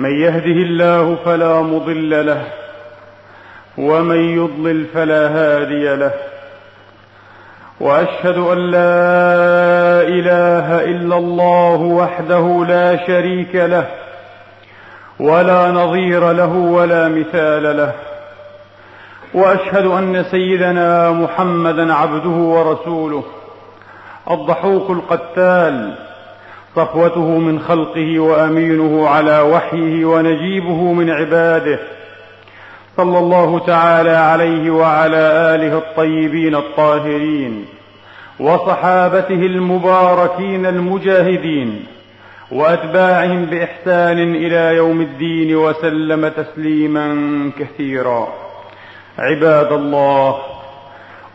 من يهده الله فلا مضل له ومن يضلل فلا هادي له. وأشهد أن لا إله إلا الله وحده لا شريك له ولا نظير له ولا مثال له. وأشهد أن سيدنا محمدا عبده ورسوله الضحوك القتال صفوته من خلقه وأمينه على وحيه ونجيبه من عباده. صلى الله تعالى عليه وعلى آله الطيبين الطاهرين وصحابته المباركين المجاهدين وأتباعهم بإحسان إلى يوم الدين وسلم تسليما كثيرا. عباد الله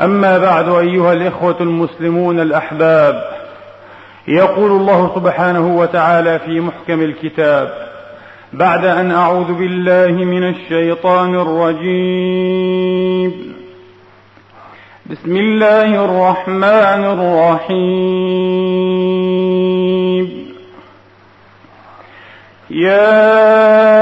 أما بعد أيها الإخوة المسلمون الأحباب يقول الله سبحانه وتعالى في محكم الكتاب بعد أن أعوذ بالله من الشيطان الرجيم. بسم الله الرحمن الرحيم. يا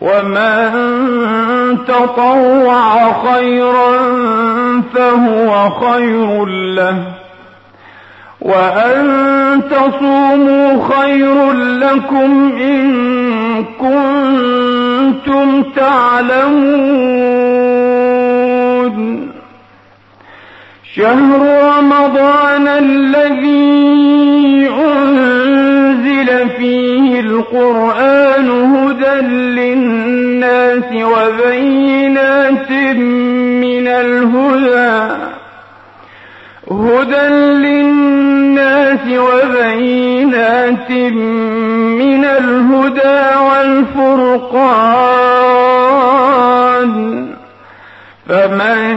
ومن تطوع خيرا فهو خير له وأن تصوموا خير لكم إن كنتم تعلمون شهر رمضان الذي أنزل فيه القرآن هدى للناس وبينات من الهدى. هدى للناس وبينات من الهدى والفرقان. فمن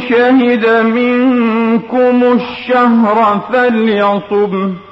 شهد منكم الشهر فليصمه.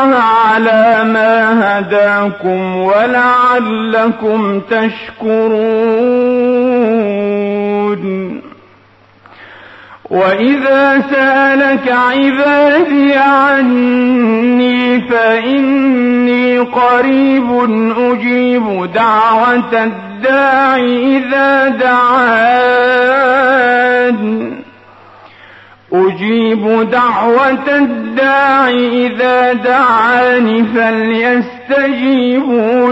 هداكم ولعلكم تشكرون وإذا سألك عبادي عني فإني قريب أجيب دعوة الداع إذا دعان أجيب دعوة الداع إذا دعاني فليستجيبوا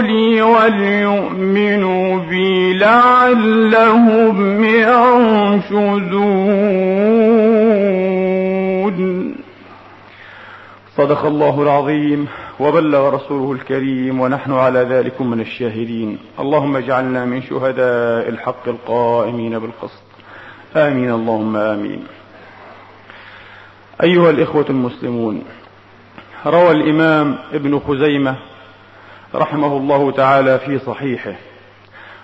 لي وليؤمنوا بي لعلهم يرشدون صدق الله العظيم وبلغ رسوله الكريم ونحن على ذلك من الشاهدين. اللهم اجعلنا من شهداء الحق القائمين بالقسط. آمين. اللهم آمين. أيها الإخوة المسلمون روى الإمام ابن خزيمة رحمه الله تعالى في صحيحه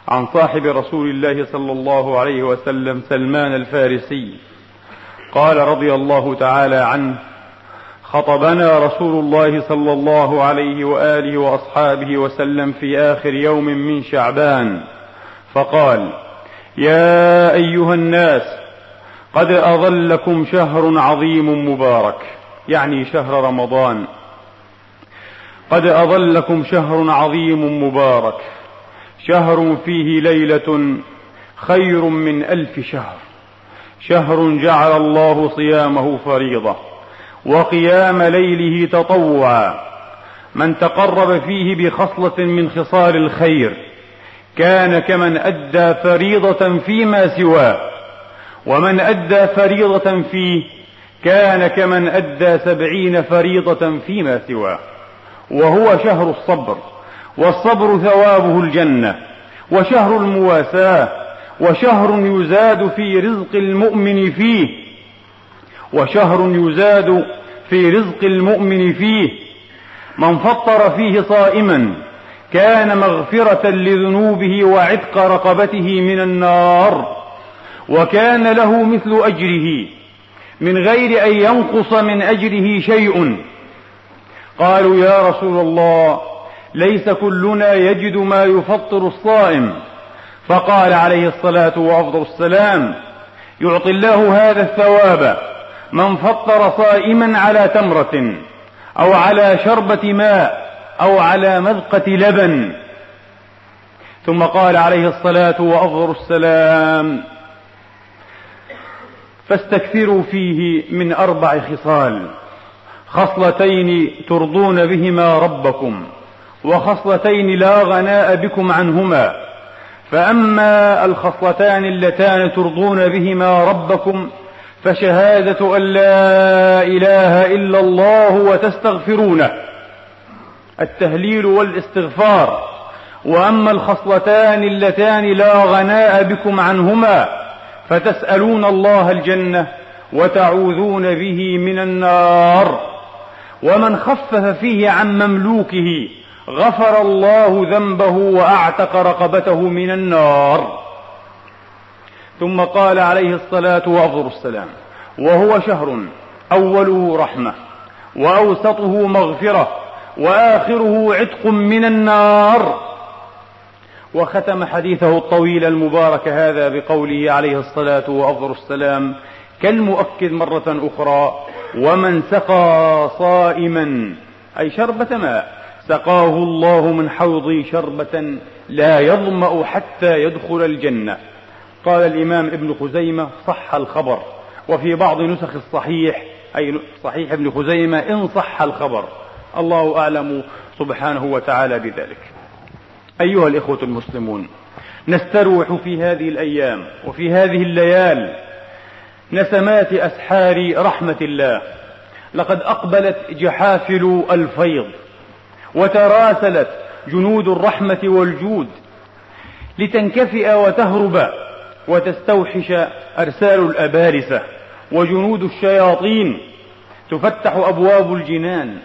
عن صاحب رسول الله صلى الله عليه وسلم سلمان الفارسي قال رضي الله تعالى عنه خطبنا رسول الله صلى الله عليه وآله وأصحابه وسلم في آخر يوم من شعبان فقال يا أيها الناس قد أظلكم شهر عظيم مبارك يعني شهر رمضان. قد أظلكم شهر عظيم مبارك شهر فيه ليلة خير من ألف شهر. شهر جعل الله صيامه فريضة وقيام ليله تطوعا. من تقرب فيه بخصلة من خصال الخير كان كمن أدى فريضة فيما سواه. ومن أدى فريضة فيه كان كمن أدى سبعين فريضة فيما سواه وهو شهر الصبر والصبر ثوابه الجنة وشهر المواساة وشهر يزاد في رزق المؤمن فيه وشهر يزاد في رزق المؤمن فيه. من فطر فيه صائما كان مغفرة لذنوبه وعتق رقبته من النار وكان له مثل أجره من غير أن ينقص من أجره شيء. قالوا يا رسول الله ليس كلنا يجد ما يفطر الصائم. فقال عليه الصلاة وأفضل السلام يعطي الله هذا الثواب من فطر صائما على تمرة أو على شربة ماء أو على مذقة لبن. ثم قال عليه الصلاة وأفضل السلام فاستكثروا فيه من أربع خصال. خصلتين ترضون بهما ربكم وخصلتين لا غناء بكم عنهما. فأما الخصلتان اللتان ترضون بهما ربكم فشهادة أن لا إله إلا الله وتستغفرونه. التهليل والاستغفار. وأما الخصلتان اللتان لا غناء بكم عنهما فتسألون الله الجنة وتعوذون به من النار. ومن خفف فيه عن مملوكه غفر الله ذنبه وأعتق رقبته من النار. ثم قال عليه الصلاة وأفضل السلام وهو شهر اوله رحمة وأوسطه مغفرة وآخره عتق من النار. وختم حديثه الطويل المبارك هذا بقوله عليه الصلاة وأفضل السلام كالمؤكد مرة أخرى ومن سقى صائما أي شربة ماء سقاه الله من حوضي شربة لا يظمأ حتى يدخل الجنة. قال الإمام ابن خزيمة صح الخبر. وفي بعض نسخ الصحيح أي صحيح ابن خزيمة إن صح الخبر. الله أعلم سبحانه وتعالى بذلك. أيها الإخوة المسلمون نستروح في هذه الأيام وفي هذه الليال نسمات أسحار رحمة الله. لقد أقبلت جحافل الفيض وتراسلت جنود الرحمة والجود لتنكفئ وتهرب وتستوحش أرسال الأبارسة وجنود الشياطين تفتح أبواب الجنان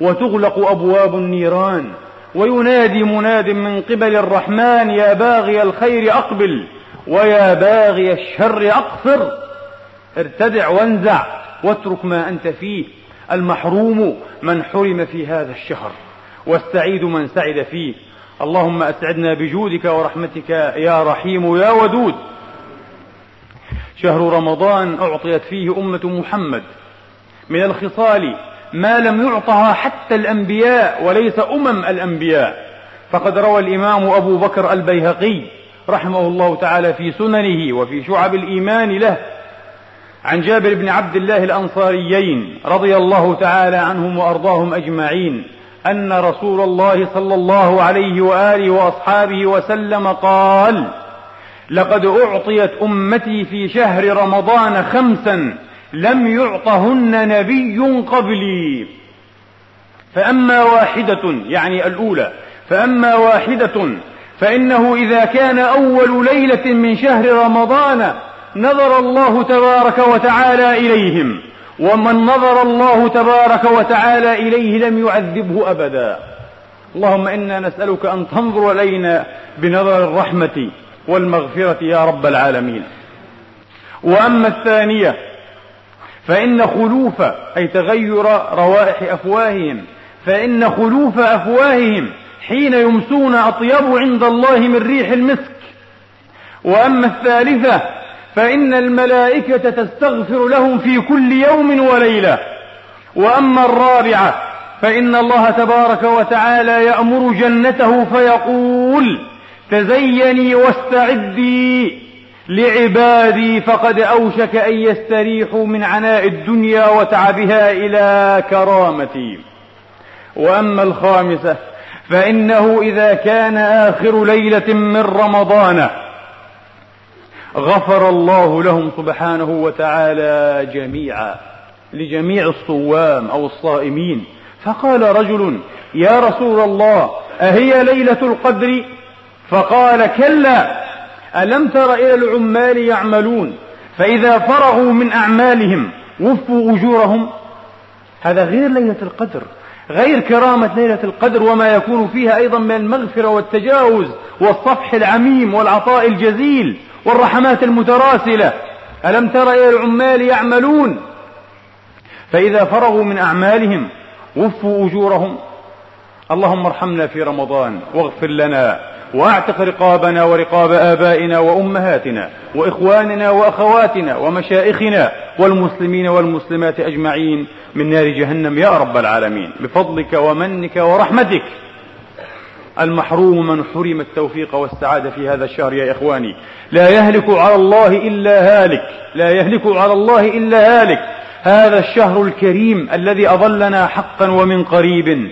وتغلق أبواب النيران وينادي مناد من قبل الرحمن يا باغي الخير أقبل ويا باغي الشر أقصر. ارتدع وانزع واترك ما أنت فيه. المحروم من حرم في هذا الشهر والسعيد من سعد فيه. اللهم أسعدنا بجودك ورحمتك يا رحيم يا ودود. شهر رمضان أعطيت فيه أمة محمد. من الخصال ما لم يعطها حتى الأنبياء وليس أمم الأنبياء. فقد روى الإمام أبو بكر البيهقي رحمه الله تعالى في سننه وفي شعب الإيمان له عن جابر بن عبد الله الأنصاريين رضي الله تعالى عنهم وأرضاهم أجمعين أن رسول الله صلى الله عليه وآله وأصحابه وسلم قال لقد أعطيت أمتي في شهر رمضان خمسا لم يعطهن نبي قبلي. فأما واحدة يعني الأولى فأما واحدة فإنه إذا كان أول ليلة من شهر رمضان نظر الله تبارك وتعالى إليهم ومن نظر الله تبارك وتعالى إليه لم يعذبه أبدا. اللهم إنا نسألك أن تنظر إلينا بنظر الرحمة والمغفرة يا رب العالمين. وأما الثانية فإن خلوف أي تغير روائح أفواههم فإن خلوف أفواههم حين يمسون أطيب عند الله من ريح المسك. وأما الثالثة فإن الملائكة تستغفر لهم في كل يوم وليلة. وأما الرابعة فإن الله تبارك وتعالى يأمر جنته فيقول تزيني واستعدي لعبادي فقد أوشك أن يستريحوا من عناء الدنيا وتعبها إلى كرامتي. وأما الخامسة فإنه إذا كان آخر ليلة من رمضان غفر الله لهم سبحانه وتعالى جميعا لجميع الصوام أو الصائمين. فقال رجل يا رسول الله أهي ليلة القدر؟ فقال كلا. ألم تر إلى العمال يعملون؟ فإذا فرغوا من أعمالهم وفوا أجورهم. هذا غير ليلة القدر غير كرامة ليلة القدر وما يكون فيها أيضا من المغفرة والتجاوز والصفح العميم والعطاء الجزيل والرحمات المتراسلة. ألم تر إلى العمال يعملون؟ فإذا فرغوا من أعمالهم وفوا أجورهم. اللهم ارحمنا في رمضان واغفر لنا. واعتق رقابنا ورقاب آبائنا وأمهاتنا وإخواننا وأخواتنا ومشائخنا والمسلمين والمسلمات أجمعين من نار جهنم. يا رب العالمين بفضلك ومنك ورحمتك المحروم من حرم التوفيق والسعادة في هذا الشهر يا إخواني. لا يهلك على الله إلا هالك لا يهلك على الله إلا هالك. هذا الشهر الكريم الذي أظلنا حقا ومن قريب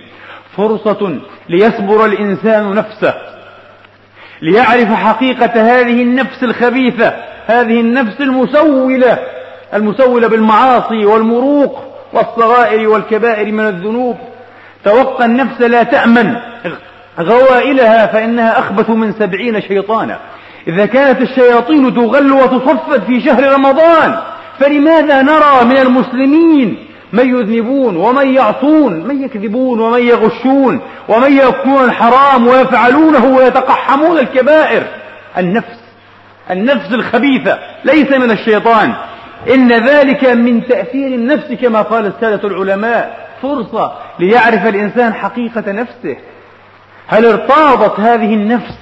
فرصة ليصبر الإنسان نفسه ليعرف حقيقة هذه النفس الخبيثة هذه النفس المسولة المسولة بالمعاصي والمروق والصغائر والكبائر من الذنوب. توقى النفس لا تأمن غوائلها فإنها أخبث من سبعين شيطانا. إذا كانت الشياطين تغل وتصفد في شهر رمضان فلماذا نرى من المسلمين من يذنبون ومن يعصون من يكذبون ومن يغشون ومن يأكلون الحرام ويفعلونه ويتقحمون الكبائر. النفس النفس الخبيثة ليس من الشيطان. إن ذلك من تأثير النفس كما قال السادة العلماء. فرصة ليعرف الإنسان حقيقة نفسه. هل ارتاضت هذه النفس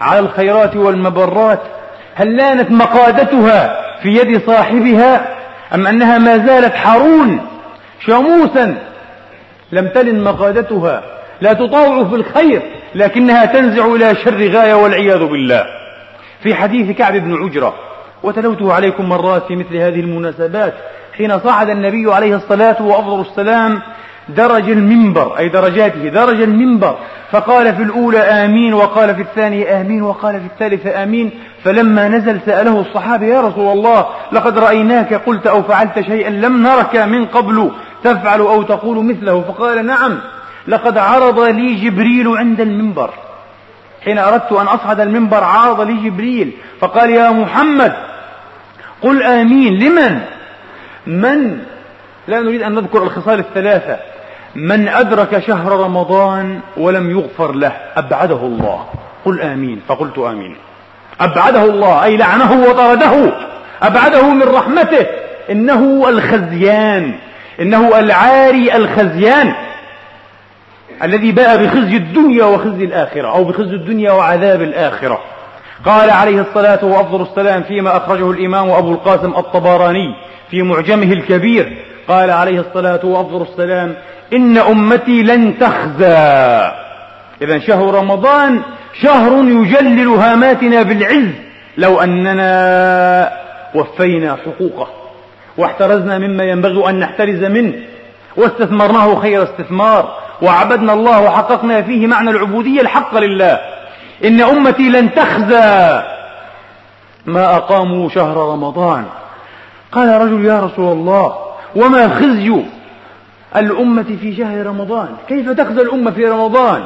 على الخيرات والمبرات؟ هل لانت مقادتها في يد صاحبها؟ أم أنها ما زالت حرون شموسا لم تلن مقادتها. لا تطاوع في الخير لكنها تنزع إلى شر غاية والعياذ بالله. في حديث كعب بن عجرة وتلوته عليكم مرات في مثل هذه المناسبات حين صعد النبي عليه الصلاة وأفضل السلام درج المنبر أي درجاته درج المنبر. فقال في الأولى آمين وقال في الثانية آمين وقال في الثالثة آمين. فلما نزل سأله الصحابة يا رسول الله لقد رأيناك قلت أو فعلت شيئا لم نرك من قبل. تفعل أو تقول مثله؟ فقال نعم لقد عرض لي جبريل عند المنبر. حين أردت أن أصعد المنبر عرض لي جبريل. فقال يا محمد قل آمين. لمن؟ من؟ لا نريد أن نذكر الخصال الثلاثة. من أدرك شهر رمضان ولم يغفر له أبعده الله. قل آمين. فقلت آمين. أبعده الله أي لعنه وطرده. أبعده من رحمته. إنه الخزيان. إنه العاري الخزيان الذي باء بخزي الدنيا وخزي الآخرة أو بخزي الدنيا وعذاب الآخرة. قال عليه الصلاة وأفضل السلام فيما أخرجه الإمام أبو القاسم الطبراني في معجمه الكبير. قال عليه الصلاة وأفضل السلام إن أمتي لن تخزى. إذا شهر رمضان شهر يجلل هاماتنا بالعز لو أننا وفينا حقوقه. واحترزنا مما ينبغي أن نحترز منه واستثمرناه خير استثمار وعبدنا الله وحققنا فيه معنى العبودية الحق لله. إن أمتي لن تخزى. ما أقاموا شهر رمضان. قال رجل يا رسول الله وما خزي الأمة في شهر رمضان؟ كيف تخزى الأمة في رمضان؟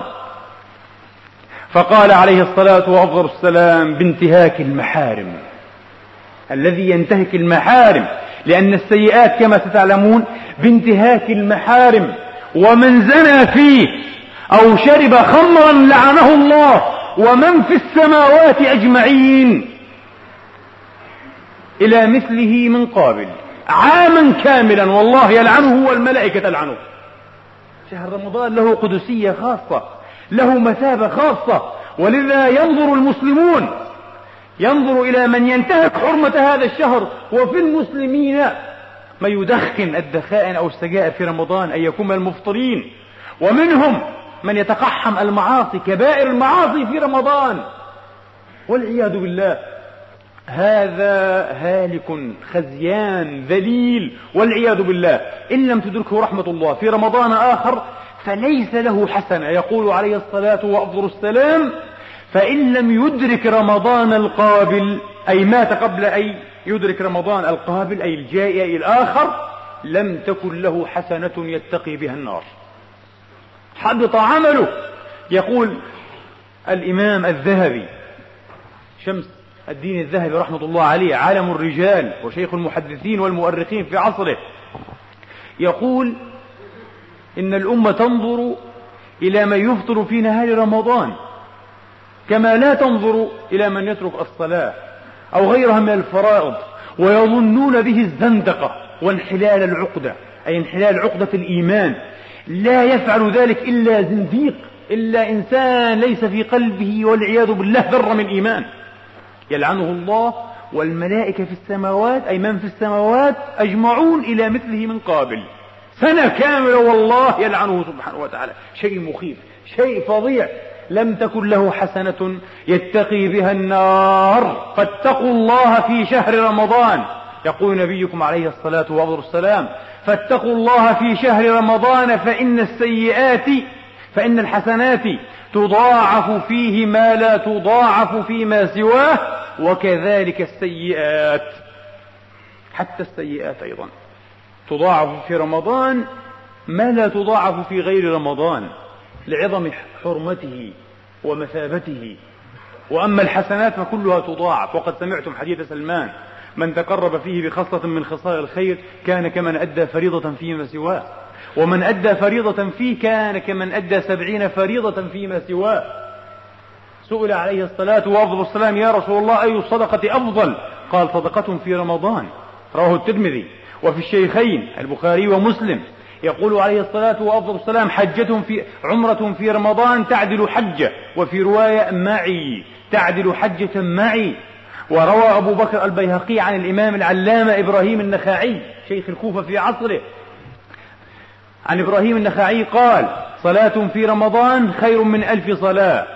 فقال عليه الصلاة وأفضل السلام بانتهاك المحارم. الذي ينتهك المحارم لأن السيئات كما ستعلمون بانتهاك المحارم ومن زنى فيه أو شرب خمرا لعنه الله ومن في السماوات أجمعين. إلى مثله من قابل عاما كاملا والله يلعنه والملائكة تلعنه. شهر رمضان له قدسية خاصة له مثابة خاصة ولذا ينظر المسلمون ينظر إلى من ينتهك حرمة هذا الشهر وفي المسلمين من يدخن الدخائن أو السجائر في رمضان أن يكون من المفطرين. ومنهم من يتقحم المعاصي كبائر المعاصي في رمضان. والعياذ بالله هذا هالك خزيان ذليل. والعياذ بالله إن لم تدركه رحمة الله في رمضان آخر فليس له حسنة. يقول عليه الصلاة وأفضل السلام فإن لم يدرك رمضان القابل أي مات قبل أن يدرك رمضان القابل أي الجائع الآخر لم تكن له حسنة يتقي بها النار. حبط عمله. يقول الإمام الذهبي شمس الدين الذهبي رحمة الله عليه عالم الرجال وشيخ المحدثين والمؤرخين في عصره يقول إن الأمة تنظر إلى من يفطر في نهار رمضان. كما لا تنظر إلى من يترك الصلاة أو غيرها من الفرائض ويظنون به الزندقة وانحلال العقدة أي انحلال عقدة الإيمان. لا يفعل ذلك إلا زنديق إلا إنسان ليس في قلبه والعياذ بالله ذرة من إيمان. يلعنه الله والملائكة في السماوات أي من في السماوات أجمعون إلى مثله من قابل. سنة كاملة والله يلعنه سبحانه وتعالى. شيء مخيف شيء فظيع. لم تكن له حسنة يتقي بها النار. فاتقوا الله في شهر رمضان. يقول نبيكم عليه الصلاة والسلام فاتقوا الله في شهر رمضان فإن السيئات فإن الحسنات تضاعف فيه ما لا تضاعف فيما سواه وكذلك السيئات. حتى السيئات أيضا. تضاعف في رمضان ما لا تضاعف في غير رمضان. لعظم حرمته ومثابته. وأما الحسنات فكلها تضاعف. وقد سمعتم حديث سلمان من تقرب فيه بخصلة من خصال الخير كان كمن أدى فريضة فيما سواه. ومن أدى فريضة فيه كان كمن أدى سبعين فريضة فيما سواه. سئل عليه الصلاة وأفضل السلام يا رسول الله أي الصدقة أفضل؟ قال صدقة في رمضان. رواه الترمذي. وفي الشيخين البخاري ومسلم. يقول عليه الصلاة وأفضل السلام حجة في عمرة في رمضان تعدل حجة وفي رواية معي تعدل حجة معي. وروى أبو بكر البيهقي عن الإمام العلامة إبراهيم النخاعي شيخ الكوفة في عصره. عن إبراهيم النخاعي قال صلاة في رمضان خير من ألف صلاة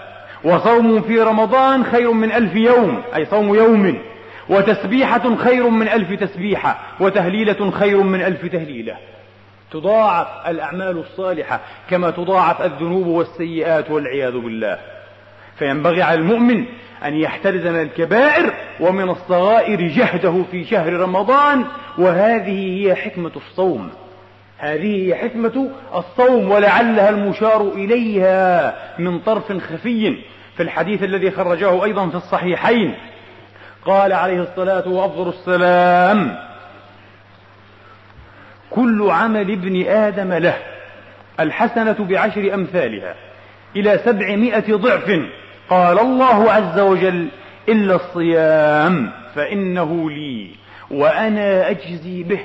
وصوم في رمضان خير من ألف يوم أي صوم يوم. وتسبيحة خير من ألف تسبيحة وتهليلة خير من ألف تهليلة. تضاعف الأعمال الصالحة كما تضاعف الذنوب والسيئات والعياذ بالله. فينبغي على المؤمن أن يحترز من الكبائر ومن الصغائر جهده في شهر رمضان وهذه هي حكمة الصوم. هذه هي حكمة الصوم ولعلها المشار إليها من طرف خفي. في الحديث الذي خرجه أيضا في الصحيحين قال عليه الصلاة وأفضل السلام كل عمل ابن آدم له الحسنة بعشر أمثالها إلى سبعمائة ضعف. قال الله عز وجل إلا الصيام فإنه لي وأنا أجزي به.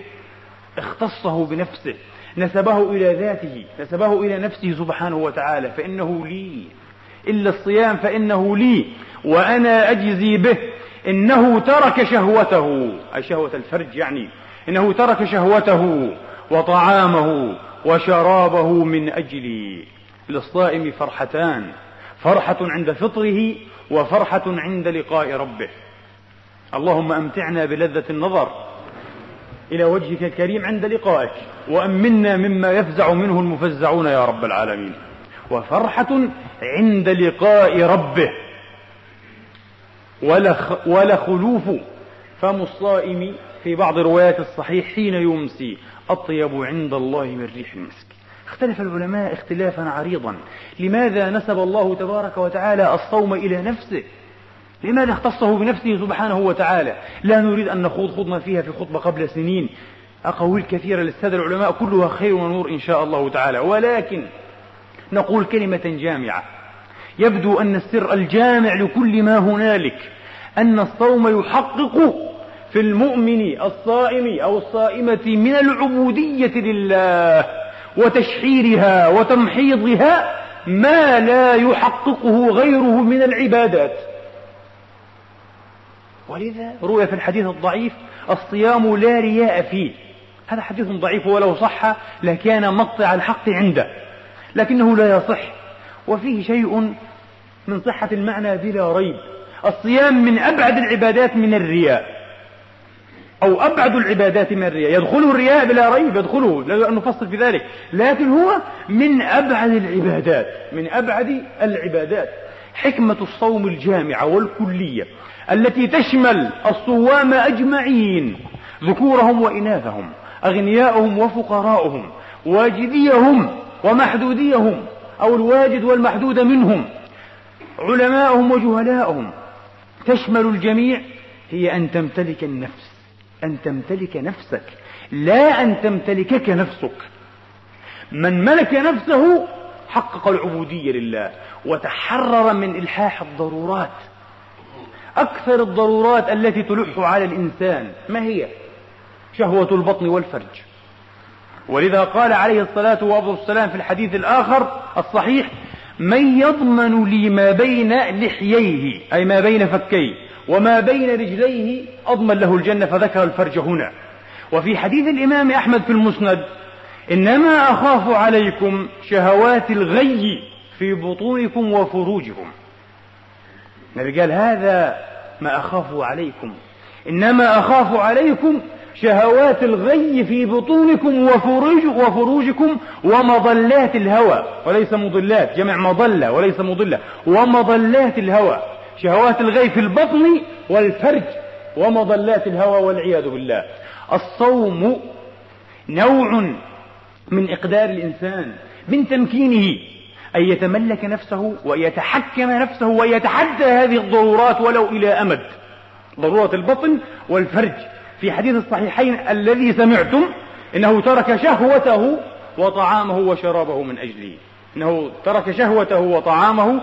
اختصه بنفسه نسبه إلى ذاته نسبه إلى نفسه سبحانه وتعالى فإنه لي. إلا الصيام فإنه لي وأنا أجزي به. إنه ترك شهوته أي شهوة الفرج يعني إنه ترك شهوته وطعامه وشرابه من أجلي للصائم فرحتان فرحة عند فطره وفرحة عند لقاء ربه. اللهم أمتعنا بلذة النظر إلى وجهك الكريم عند لقائك وأمنا مما يفزع منه المفزعون يا رب العالمين. وفرحة عند لقاء ربه. ولخلوف فم الصائم في بعض روايات الصحيح حين يمسي أطيب عند الله من ريح المسك. اختلف العلماء اختلافا عريضا. لماذا نسب الله تبارك وتعالى الصوم إلى نفسه؟ لماذا اختصه بنفسه سبحانه وتعالى؟ لا نريد أن نخوض خضنا فيها في خطبة قبل سنين. أقاويل كثيرة للسادة العلماء كلها خير ونور إن شاء الله تعالى. ولكن نقول كلمة جامعة. يبدو أن السر الجامع لكل ما هنالك أن الصوم يحقق في المؤمن الصائم أو الصائمة من العبودية لله وتشحيرها وتمحيضها ما لا يحققه غيره من العبادات. ولذا روي في الحديث الضعيف الصيام لا رياء فيه. هذا حديث ضعيف ولو صح لكان مقطع الحق عنده لكنه لا يصح. وفيه شيء من صحة المعنى بلا ريب. الصيام من أبعد العبادات من الرياء. أو أبعد العبادات من الرياء. يدخله الرياء بلا ريب يدخله لا نفصل في ذلك. لكن هو من أبعد العبادات من أبعد العبادات. حكمة الصوم الجامعة والكلية التي تشمل الصوام أجمعين ذكورهم وإناثهم أغنياءهم وفقراءهم واجديهم ومحدوديهم أو الواجد والمحدود منهم علماءهم وجهلاءهم تشمل الجميع هي أن تمتلك النفس. أن تمتلك نفسك لا أن تمتلكك نفسك. من ملك نفسه حقق العبودية لله وتحرر من إلحاح الضرورات. أكثر الضرورات التي تلح على الإنسان ما هي؟ شهوة البطن والفرج. ولذا قال عليه الصلاة والسلام في الحديث الآخر الصحيح من يضمن لي ما بين لحييه أي ما بين فكيه. وما بين رجليه أضمن له الجنة فذكر الفرج هنا. وفي حديث الإمام أحمد في المسند إنما أخاف عليكم شهوات الغي في بطونكم وفروجكم النبي قال هذا ما أخاف عليكم. إنما أخاف عليكم شهوات الغي في بطونكم وفروج وفروجكم ومضلات الهوى. وليس مضلات جمع مضلة وليس مضلة ومضلات الهوى. شهوات الغي في البطن والفرج ومضلات الهوى والعياذ بالله. الصوم نوع من إقدار الإنسان من تمكينه أن يتملك نفسه ويتحكم نفسه ويتحدى هذه الضرورات ولو إلى أمد. ضرورة البطن والفرج. في حديث الصحيحين الذي سمعتم إنه ترك شهوته وطعامه وشرابه من أجله. إنه ترك شهوته وطعامه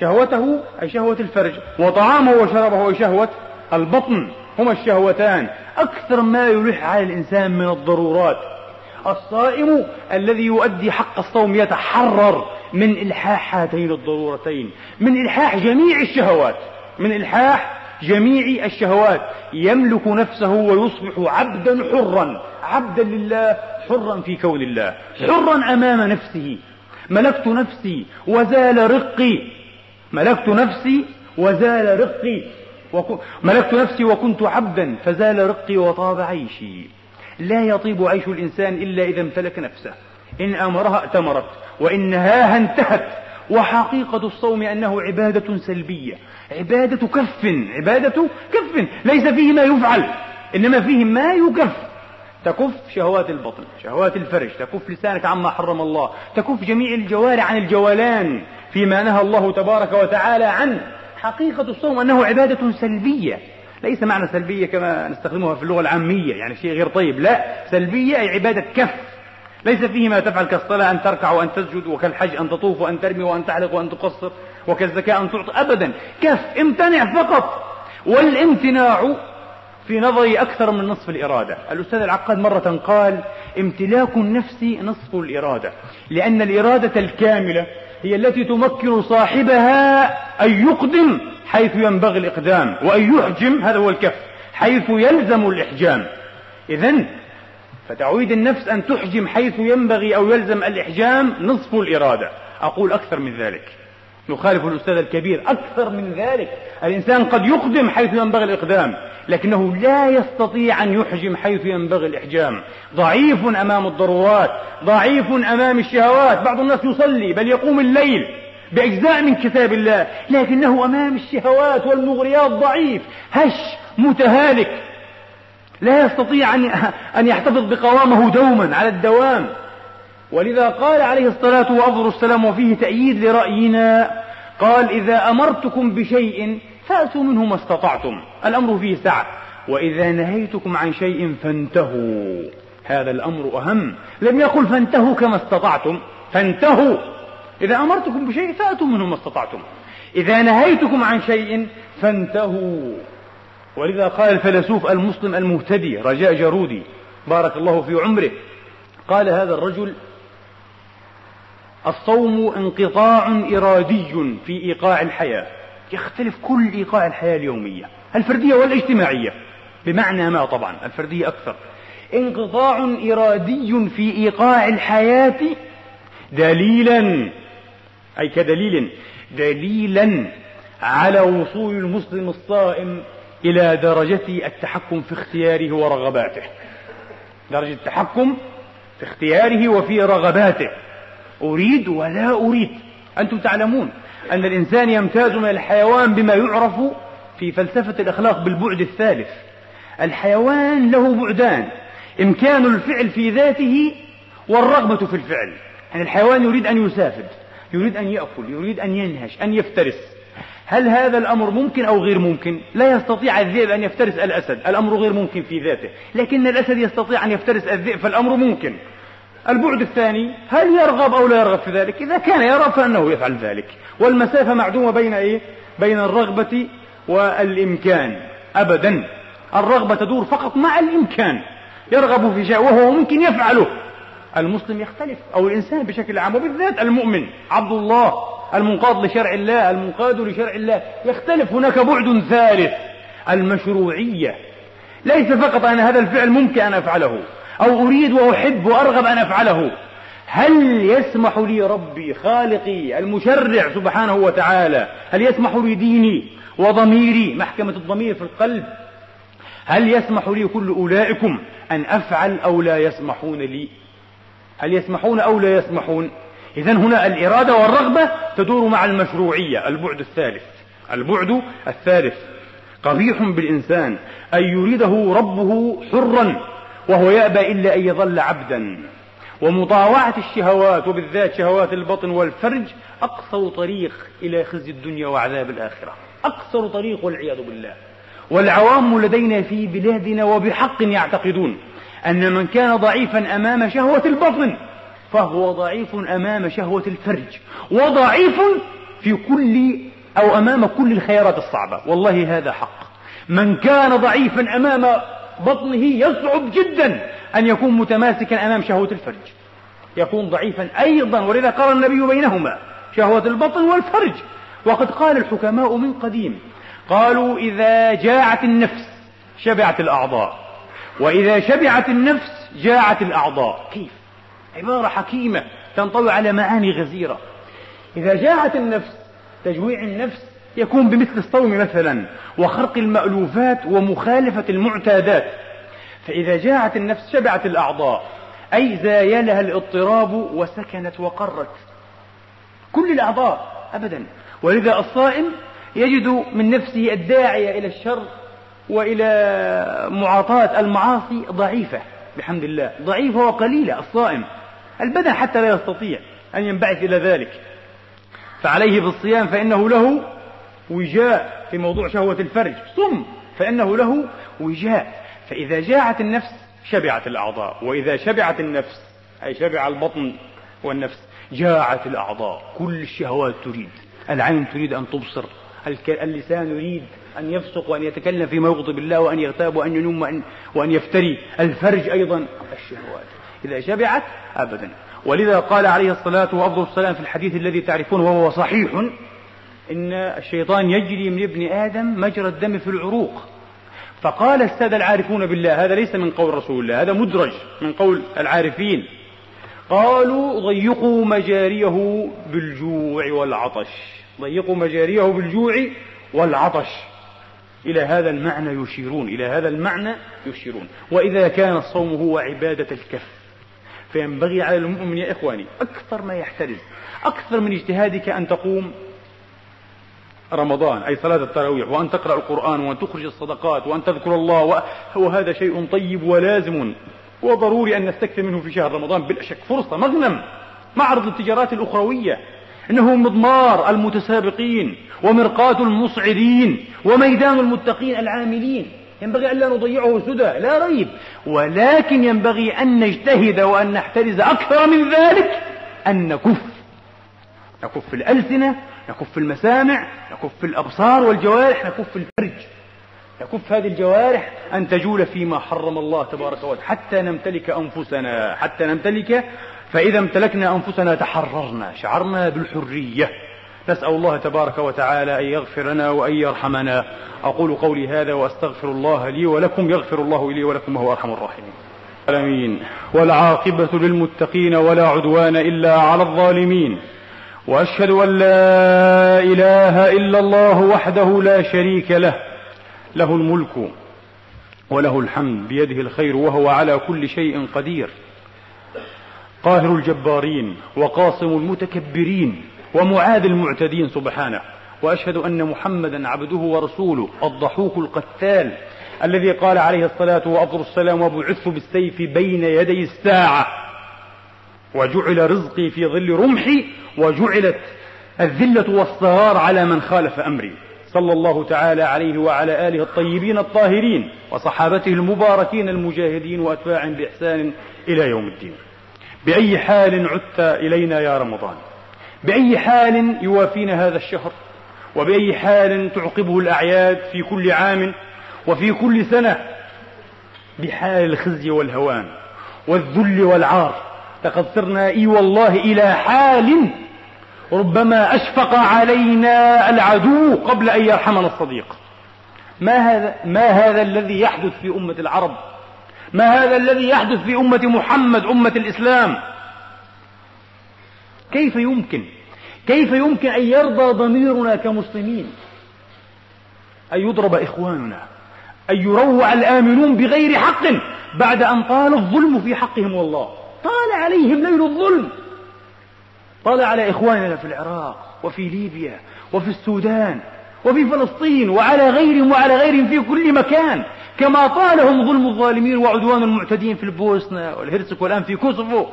شهوته أي شهوة الفرج وطعامه وشرابه أي شهوة البطن هما الشهوتان. أكثر ما يلح على الإنسان من الضرورات. الصائم الذي يؤدي حق الصوم يتحرر من إلحاح هاتين الضرورتين من إلحاح جميع الشهوات من إلحاح جميع الشهوات. يملك نفسه ويصبح عبدا حرا عبدا لله حرا في كون الله حرا أمام نفسه. ملكت نفسي وزال رقي. ملكت نفسي وزال رقي ملكت نفسي وكنت عبدا فزال رقي وطاب عيشي. لا يطيب عيش الإنسان إلا إذا امتلك نفسه. إن أمرها ائتمرت وإن نهاها انتهت. وحقيقة الصوم أنه عبادة سلبية. عبادة كف عبادة كف. ليس فيه ما يفعل إنما فيه ما يكف. تكف شهوات البطن شهوات الفرج تكف لسانك عما حرم الله تكف جميع الجوارح عن الجولان فيما نهى الله تبارك وتعالى عنه. حقيقة الصوم أنه عبادة سلبية ليس معنى سلبية كما نستخدمها في اللغة العامية يعني شيء غير طيب لا سلبية أي عبادة كف. ليس فيه ما تفعل كالصلاة أن تركع وأن تسجد وكالحج أن تطوف وأن ترمي وأن تعلق وأن تقصر وكالزكاة أن تعطي أبدا. كف امتنع فقط. والامتناع في نظري أكثر من نصف الإرادة. الأستاذ العقاد مرة قال امتلاك النفس نصف الإرادة لأن الإرادة الكاملة هي التي تمكن صاحبها أن يقدم حيث ينبغي الإقدام وأن يحجم هذا هو الكف حيث يلزم الإحجام. إذا فتعويد النفس أن تحجم حيث ينبغي أو يلزم الإحجام نصف الإرادة. أقول أكثر من ذلك. نخالف الأستاذ الكبير. أكثر من ذلك الإنسان قد يقدم حيث ينبغي الإقدام لكنه لا يستطيع أن يحجم حيث ينبغي الإحجام. ضعيف أمام الضرورات ضعيف أمام الشهوات. بعض الناس يصلي بل يقوم الليل بأجزاء من كتاب الله لكنه أمام الشهوات والمغريات ضعيف هش متهالك. لا يستطيع أن يحتفظ بقوامه دوما على الدوام. ولذا قال عليه الصلاة والسلام وفيه تأييد لرأينا قال إذا أمرتكم بشيء فأتوا منه ما استطعتم الأمر فيه سعة وإذا نهيتكم عن شيء فانتهوا. هذا الأمر أهم لم يقل فانتهوا كما استطعتم فانتهوا إذا أمرتكم بشيء فأتوا منه ما استطعتم إذا نهيتكم عن شيء فانتهوا. ولذا قال الفيلسوف المسلم المهتدي رجاء جارودي بارك الله في عمره قال هذا الرجل الصوم انقطاع إرادي في إيقاع الحياة. يختلف كل إيقاع الحياة اليومية الفردية والاجتماعية. بمعنى ما طبعا الفردية أكثر. انقطاع إرادي في إيقاع الحياة دليلا أي كدليل دليلا على وصول المسلم الصائم إلى درجة التحكم في اختياره ورغباته. درجة التحكم في اختياره وفي رغباته. أريد ولا أريد. أنتم تعلمون أن الإنسان يمتاز من الحيوان بما يعرف في فلسفة الأخلاق بالبعد الثالث. الحيوان له بعدان إمكان الفعل في ذاته والرغبة في الفعل. يعني الحيوان يريد أن يسافد يريد أن يأكل يريد أن ينهش أن يفترس. هل هذا الأمر ممكن أو غير ممكن؟ لا يستطيع الذئب أن يفترس الأسد الأمر غير ممكن في ذاته. لكن الأسد يستطيع أن يفترس الذئب فالأمر ممكن. البعد الثاني هل يرغب أو لا يرغب في ذلك؟ إذا كان يرغب فأنه يفعل ذلك. والمسافة معدومة بين إيه؟ بين الرغبة والإمكان. أبدا. الرغبة تدور فقط مع الإمكان. يرغب في شيء وهو ممكن يفعله. المسلم يختلف أو الإنسان بشكل عام وبالذات المؤمن. عبد الله المنقاد لشرع الله المنقاد لشرع الله. يختلف. هناك بعد ثالث المشروعية. ليس فقط أن هذا الفعل ممكن أن أفعله. أو أريد وأحب وأرغب أن أفعله. هل يسمح لي ربي خالقي المشرع سبحانه وتعالى؟ هل يسمح لي ديني وضميري محكمة الضمير في القلب؟ هل يسمح لي كل أولئكم أن أفعل أو لا يسمحون لي؟ هل يسمحون أو لا يسمحون؟ إذا هنا الإرادة والرغبة تدور مع المشروعية البعد الثالث. البعد الثالث. قبيح بالإنسان أن يريده ربه حرا. وهو يأبى إلا أن يظل عبدا. ومطاوعة الشهوات وبالذات شهوات البطن والفرج أقصر طريق إلى خزي الدنيا وعذاب الآخرة. أقصر طريق والعياذ بالله. والعوام لدينا في بلادنا وبحق يعتقدون أن من كان ضعيفا أمام شهوة البطن فهو ضعيف أمام شهوة الفرج وضعيف في كل أو أمام كل الخيارات الصعبة. والله هذا حق. من كان ضعيفا أمام بطنه يصعب جدا أن يكون متماسكا أمام شهوة الفرج. يكون ضعيفا أيضا ولذا قال النبي بينهما شهوة البطن والفرج. وقد قال الحكماء من قديم قالوا إذا جاعت النفس شبعت الأعضاء وإذا شبعت النفس جاعت الأعضاء. كيف؟ عبارة حكيمة تنطوي على معاني غزيرة. إذا جاعت النفس تجويع النفس يكون بمثل الصوم مثلا وخرق المألوفات ومخالفة المعتادات. فإذا جاعت النفس شبعت الأعضاء أي زايلها الاضطراب وسكنت وقرت. كل الأعضاء أبدا. ولذا الصائم يجد من نفسه الداعية إلى الشر وإلى معاطاة المعاصي ضعيفة. بحمد الله. ضعيفة وقليلة الصائم. البدن حتى لا يستطيع أن ينبعث إلى ذلك. فعليه بالصيام فإنه له وجاء في موضوع شهوة الفرج. صم! فإنه له وجاء. فإذا جاعت النفس شبعت الأعضاء. وإذا شبعت النفس أي شبع البطن والنفس جاعت الأعضاء. كل الشهوات تريد. العين تريد أن تبصر. اللسان يريد أن يفسق وأن يتكلم فيما يغضب الله وأن يغتاب وأن ينم وأن, وأن يفتري. الفرج أيضا الشهوات. إذا شبعت أبدا. ولذا قال عليه الصلاة وأفضل في الحديث الذي تعرفونه وهو صحيح إن الشيطان يجري من ابن آدم مجرى الدم في العروق. فقال السادة العارفون بالله هذا ليس من قول رسول الله هذا مدرج من قول العارفين. قالوا ضيقوا مجاريه بالجوع والعطش. ضيقوا مجاريه بالجوع والعطش. إلى هذا المعنى يشيرون إلى هذا المعنى يشيرون. وإذا كان الصوم هو عبادة الكف فينبغي على المؤمن يا إخواني أكثر ما يحترز أكثر من اجتهادك أن تقوم رمضان أي صلاة التراويح وأن تقرأ القرآن وأن تخرج الصدقات وأن تذكر الله وهذا شيء طيب ولازم. وضروري أن نستكثر منه في شهر رمضان بلا شك. فرصة مغنم. معرض التجارات الأخروية إنه مضمار المتسابقين ومرقاة المصعدين وميدان المتقين العاملين. ينبغي ألا نضيعه سدى لا ريب. ولكن ينبغي أن نجتهد وأن نحترز أكثر من ذلك أن نكف. نكف الألسنة نكف المسامع نكف الأبصار والجوارح نكف الفرج. نكف هذه الجوارح أن تجول فيما حرم الله تبارك وتعالى. حتى نمتلك أنفسنا حتى نمتلك فإذا امتلكنا أنفسنا تحررنا شعرنا بالحرية. نسأل الله تبارك وتعالى أن يغفر لنا وأن يرحمنا. أقول قولي هذا وأستغفر الله لي ولكم يغفر الله لي ولكم وهو أرحم الراحمين. العالمين والعاقبة للمتقين ولا عدوان إلا على الظالمين. وأشهد أن لا إله إلا الله وحده لا شريك له له الملك وله الحمد بيده الخير وهو على كل شيء قدير. قاهر الجبارين وقاصم المتكبرين ومعاد المعتدين سبحانه. وأشهد أن محمدا عبده ورسوله الضحوك القتال الذي قال عليه الصلاة وافضل السلام وبعثت بالسيف بين يدي الساعة. وجعل رزقي في ظل رمحي وجعلت الذلة والصغار على من خالف أمري. صلى الله تعالى عليه وعلى آله الطيبين الطاهرين وصحابته المباركين المجاهدين واتباعهم بإحسان إلى يوم الدين. بأي حال عدت إلينا يا رمضان؟ بأي حال يوافينا هذا الشهر؟ وبأي حال تعقبه الأعياد في كل عام وفي كل سنة؟ بحال الخزي والهوان والذل والعار. لقد صرنا إي والله إلى حال. ربما أشفق علينا العدو قبل أن يرحمنا الصديق. ما هذا ما هذا الذي يحدث في أمة العرب؟ ما هذا الذي يحدث في أمة محمد أمة الإسلام؟ كيف يمكن؟ كيف يمكن أن يرضى ضميرنا كمسلمين؟ أن يضرب إخواننا أن يروع الآمنون بغير حق بعد أن طال الظلم في حقهم والله. طال عليهم ليل الظلم. طال على إخواننا في العراق وفي ليبيا وفي السودان وفي فلسطين وعلى غيرهم وعلى غيرهم في كل مكان. كما طالهم ظلم الظالمين وعدوان المعتدين في البوسنة والهرسك والآن في كوسوفو.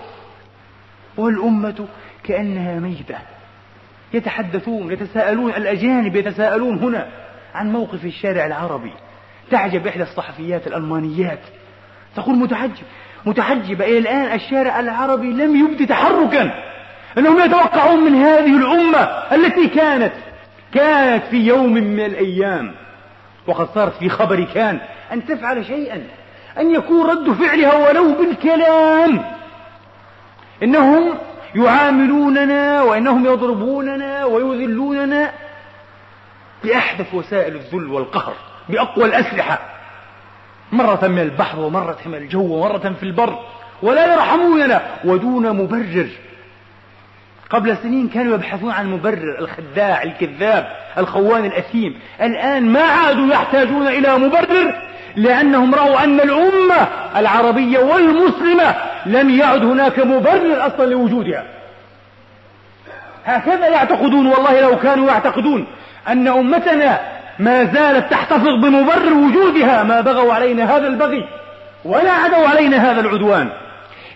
والأمة كأنها ميتة. يتحدثون يتساءلون الأجانب يتساءلون هنا عن موقف الشارع العربي. تعجب إحدى الصحفيات الألمانيات. تقول متحجب متحجبة. إلى الآن الشارع العربي لم يبدي تحركا. أنهم يتوقعون من هذه الأمة التي كانت كانت في يوم من الأيام. وقد صارت في خبر كان أن تفعل شيئا أن يكون رد فعلها ولو بالكلام. إنهم يعاملوننا وإنهم يضربوننا ويذلوننا بأحدث وسائل الذل والقهر بأقوى الأسلحة. مرة من البحر ومرة من الجو ومرة في البر ولا يرحموننا ودون مبرر. قبل سنين كانوا يبحثون عن مبرر الخداع الكذاب الخوان الأثيم. الآن ما عادوا يحتاجون إلى مبرر لأنهم رأوا أن الأمة العربية والمسلمة لم يعد هناك مبرر أصلا لوجودها. هكذا يعتقدون والله لو كانوا يعتقدون أن أمتنا ما زالت تحتفظ بمبرر وجودها ما بغوا علينا هذا البغي ولا عدوا علينا هذا العدوان.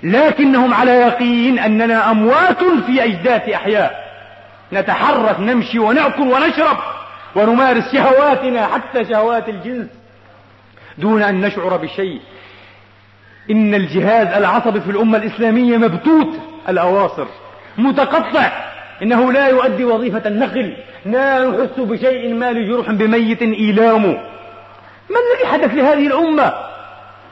لكنهم على يقين أننا أموات في أجداث أحياء. نتحرك نمشي ونأكل ونشرب ونمارس شهواتنا حتى شهوات الجنس دون أن نشعر بشيء. إن الجهاز العصبي في الأمة الإسلامية مبتوت الأواصر متقطع. إنه لا يؤدي وظيفة النقل لا نحس بشيء ما لجرح بميت إيلام. ما الذي حدث لهذه الأمة؟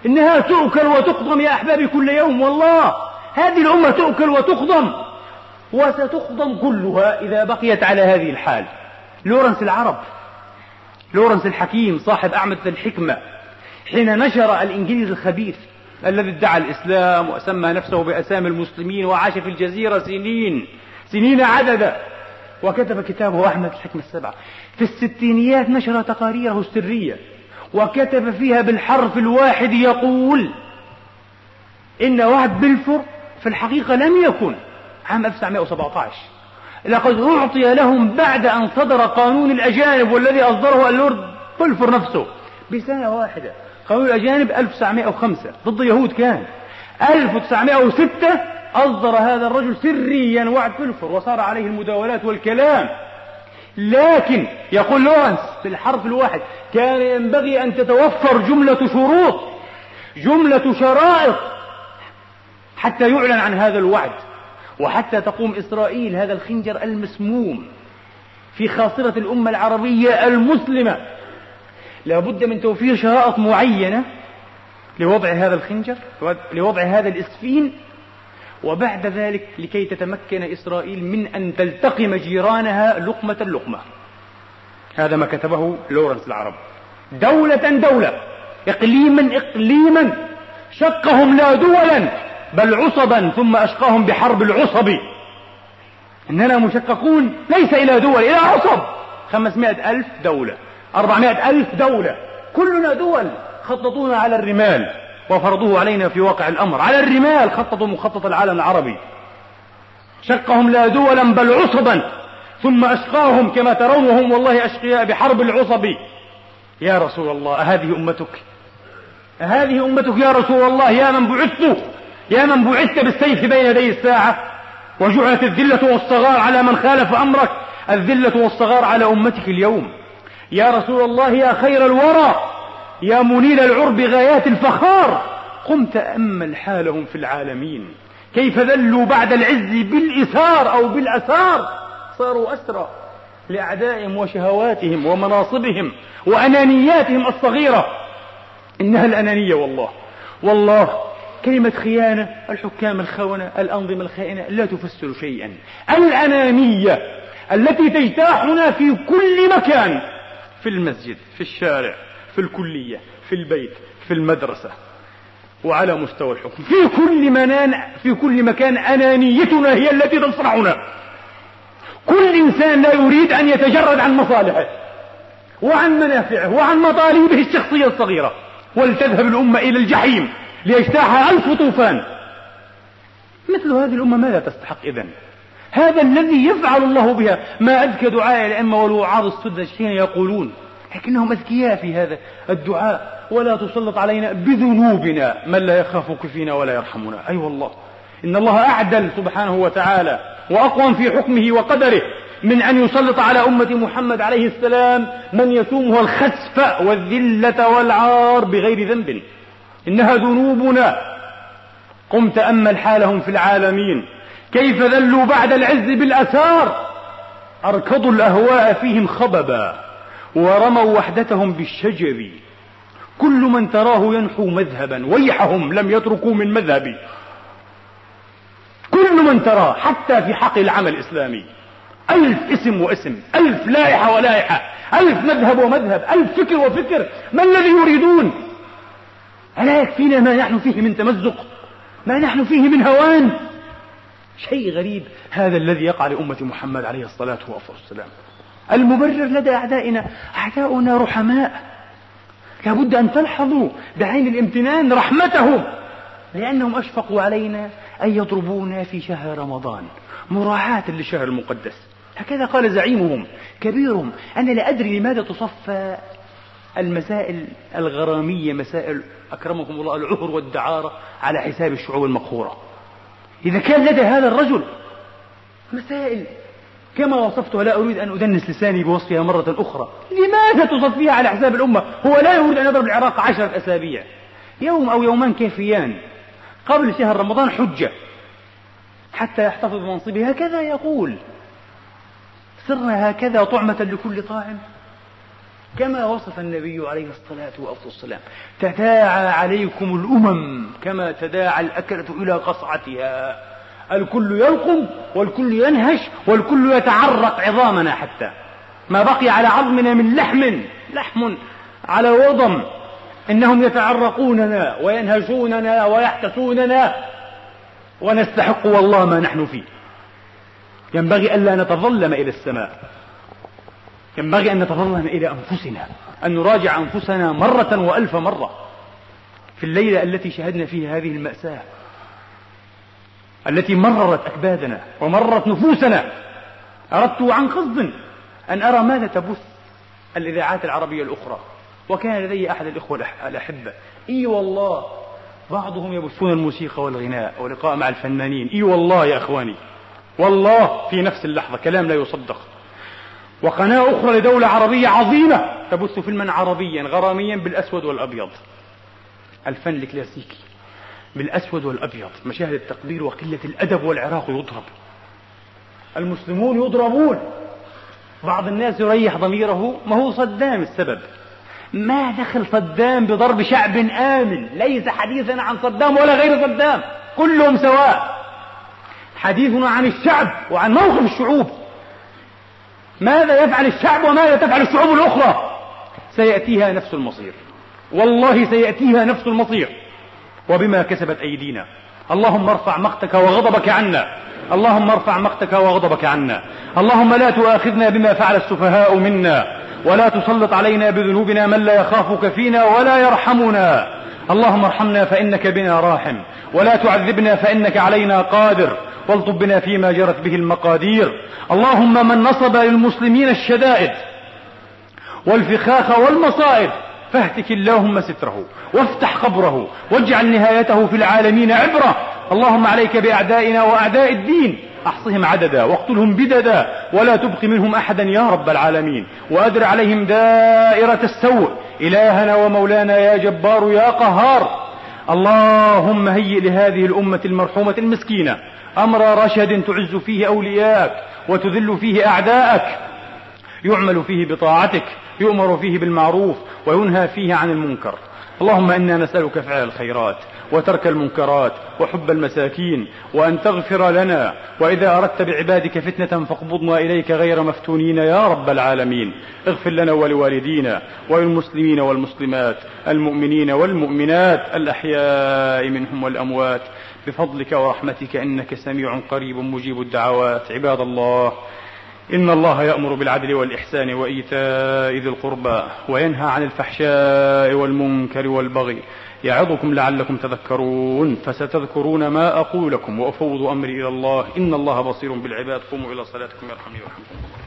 إنها تؤكل وتقضم يا أحبابي كل يوم والله هذه الأمة تؤكل وتقضم وستقضم كلها إذا بقيت على هذه الحال. لورنس العرب لورنس الحكيم صاحب أعمدة الحكمة حين نشر الإنجليز الخبيث الذي ادعى الإسلام وسمى نفسه بأسامي المسلمين وعاش في الجزيرة سنين سنين عددا. وكتب كتابه أحمد الحكمة السبعة. في الستينيات نشر تقاريره السرية. وكتب فيها بالحرف الواحد يقول إن وعد بلفور في الحقيقة لم يكن عام 1917 لقد أعطي لهم بعد أن صدر قانون الأجانب والذي أصدره اللورد بلفور نفسه بسنة واحدة. قانون الأجانب 1905 ضد اليهود كان. 1906 أصدر هذا الرجل سريا وعد بلفور وصار عليه المداولات والكلام. لكن يقول لورنس في الحرف الواحد كان ينبغي أن تتوفر جملة شروط جملة شرائط حتى يعلن عن هذا الوعد وحتى تقوم إسرائيل هذا الخنجر المسموم في خاصرة الأمة العربية المسلمة. لابد من توفير شرائط معينة لوضع هذا الخنجر لوضع هذا الإسفين وبعد ذلك لكي تتمكن إسرائيل من أن تلتقم جيرانها لقمة لقمة. هذا ما كتبه لورنس العرب. دولة دولة إقليما إقليما شقهم لا دولا بل عصبا ثم أشقاهم بحرب العصب. إننا مشققون ليس إلى دول إلى عصب. خمسمائة ألف دولة أربعمائة ألف دولة كلنا دول خططونا على الرمال. وفرضوه علينا في واقع الأمر. على الرمال خططوا مخطط العالم العربي. شقهم لا دولا بل عصبا. ثم أشقاهم كما ترون وهم والله أشقياء بحرب العصب. يا رسول الله أهذه أمتك؟ أهذه أمتك يا رسول الله يا من بعثت؟ يا من بعثت بالسيف بين يدي الساعة؟ وجعلت الذلة والصغار على من خالف أمرك. الذلة والصغار على أمتك اليوم. يا رسول الله يا خير الورى. يا منيل العرب غايات الفخار. قم تأمل حالهم في العالمين. كيف ذلوا بعد العز بالإثار أو بالأثار؟ صاروا أسرى لأعدائهم وشهواتهم ومناصبهم وأنانياتهم الصغيرة. إنها الأنانية والله. والله كلمة خيانة الحكام الخونة الأنظمة الخائنة لا تفسر شيئا. الأنانية التي تجتاحنا في كل مكان في المسجد في الشارع في الكلية في البيت في المدرسة. وعلى مستوى الحكم. في كل منان في كل مكان أنانيتنا هي التي تصنعنا كل إنسان لا يريد أن يتجرد عن مصالحه وعن منافعه وعن مطالبه الشخصية الصغيرة. ولتذهب الأمة إلى الجحيم ليجتاحها ألف طوفان. مثل هذه الأمة ماذا تستحق إذن؟ هذا الذي يفعل الله بها. ما أذكى دعاء الأئمة والوعاظ السدى حين يقولون لكنهم أذكياء في هذا الدعاء ولا تسلط علينا بذنوبنا من لا يخافك فينا ولا يرحمنا. أي أيوة والله. إن الله أعدل سبحانه وتعالى وأقوم في حكمه وقدره من أن يسلط على أمة محمد عليه السلام من يسومها الخسف والذلة والعار بغير ذنب. إنها ذنوبنا. قم تأمل حالهم في العالمين. كيف ذلوا بعد العز بالأثار أركضوا الأهواء فيهم خببا. ورموا وحدتهم بالشجر. كل من تراه ينحو مذهبا. ويحهم لم يتركوا من مذهبي. كل من تراه حتى في حق العمل الإسلامي. ألف اسم واسم ألف لائحة ولائحة ألف مذهب ومذهب ألف فكر وفكر. ما الذي يريدون؟ ألا يكفينا ما نحن فيه من تمزق؟ ما نحن فيه من هوان؟ شيء غريب. هذا الذي يقع لأمة محمد عليه الصلاة والسلام. المبرر لدى أعدائنا. أعداؤنا رحماء. لابد أن تلحظوا بعين الامتنان رحمتهم لأنهم أشفقوا علينا أن يضربونا في شهر رمضان. مراعاة للشهر المقدس. هكذا قال زعيمهم كبيرهم أنا لا أدري لماذا تصفى المسائل الغرامية مسائل أكرمكم الله العهر والدعارة على حساب الشعوب المقهورة. إذا كان لدى هذا الرجل مسائل كما وصفتها لا أريد أن أدنس لساني بوصفها مرة أخرى. لماذا تصفيها على حساب الأمة؟ هو لا يريد أن يضرب العراق عشرة أسابيع. يوم أو يومان كافيان. قبل شهر رمضان حجة. حتى يحتفظ بمنصبه هكذا يقول. صرنا هكذا طعمة لكل طاعم. كما وصف النبي عليه الصلاة والسلام. تداعى عليكم الأمم كما تداعى الأكلة إلى قصعتها. الكل يلقم والكل ينهش والكل يتعرق عظامنا حتى. ما بقي على عظمنا من لحم لحم على وضم. إنهم يتعرقوننا وينهشوننا ويحتسوننا ونستحق والله ما نحن فيه. ينبغي ألا نتظلم إلى السماء. ينبغي أن نتظلم إلى أنفسنا أن نراجع أنفسنا مرة وألف مرة في الليلة التي شهدنا فيها هذه المأساة. التي مررت أكبادنا ومرت نفوسنا. أردت عن قصد أن أرى ماذا تبث الإذاعات العربية الأخرى. وكان لدي أحد الإخوة الأحبة. إي والله بعضهم يبثون الموسيقى والغناء ولقاء مع الفنانين. إي والله يا أخواني. والله في نفس اللحظة كلام لا يصدق. وقناة أخرى لدولة عربية عظيمة تبث فيلما عربيا غراميا بالأسود والأبيض. الفن الكلاسيكي. بالأسود والأبيض. مشاهد التقدير وقلة الأدب والعراق يضرب. المسلمون يضربون. بعض الناس يريح ضميره ما هو صدام السبب. ما دخل صدام بضرب شعب آمن. ليس حديثنا عن صدام ولا غير صدام. كلهم سواء. حديثنا عن الشعب وعن موقف الشعوب. ماذا يفعل الشعب وماذا تفعل الشعوب الأخرى؟ سيأتيها نفس المصير. والله سيأتيها نفس المصير. وبما كسبت أيدينا. اللهم ارفع مقتك وغضبك عنا. اللهم ارفع مقتك وغضبك عنا. اللهم لا تؤاخذنا بما فعل السفهاء منا. ولا تسلط علينا بذنوبنا من لا يخافك فينا ولا يرحمنا. اللهم ارحمنا فإنك بنا راحم. ولا تعذبنا فإنك علينا قادر. والطب بنا فيما جرت به المقادير. اللهم من نصب للمسلمين الشدائد والفخاخ والمصائب فاهتك اللهم ستره وافتح قبره واجعل نهايته في العالمين عبرة. اللهم عليك بأعدائنا وأعداء الدين. أحصهم عددا واقتلهم بددا ولا تبق منهم أحدا يا رب العالمين. وأدر عليهم دائرة السوء. إلهنا ومولانا يا جبار يا قهار. اللهم هيئ لهذه الأمة المرحومة المسكينة أمر رشد تعز فيه أولياءك وتذل فيه أعداءك. يعمل فيه بطاعتك. يؤمر فيه بالمعروف وينهى فيه عن المنكر. اللهم إنا نسألك فعل الخيرات وترك المنكرات وحب المساكين وأن تغفر لنا وإذا أردت بعبادك فتنة فاقبضنا إليك غير مفتونين يا رب العالمين. اغفر لنا ولوالدينا وللمسلمين والمسلمات المؤمنين والمؤمنات الأحياء منهم والأموات. بفضلك ورحمتك إنك سميع قريب مجيب الدعوات. عباد الله إن الله يأمر بالعدل والإحسان وإيتاء ذي القربى وينهى عن الفحشاء والمنكر والبغي يعظكم لعلكم تذكرون فستذكرون ما أقول لكم وأفوض أمري إلى الله إن الله بصير بالعباد قوموا إلى صلاتكم يرحمني ويرحمكم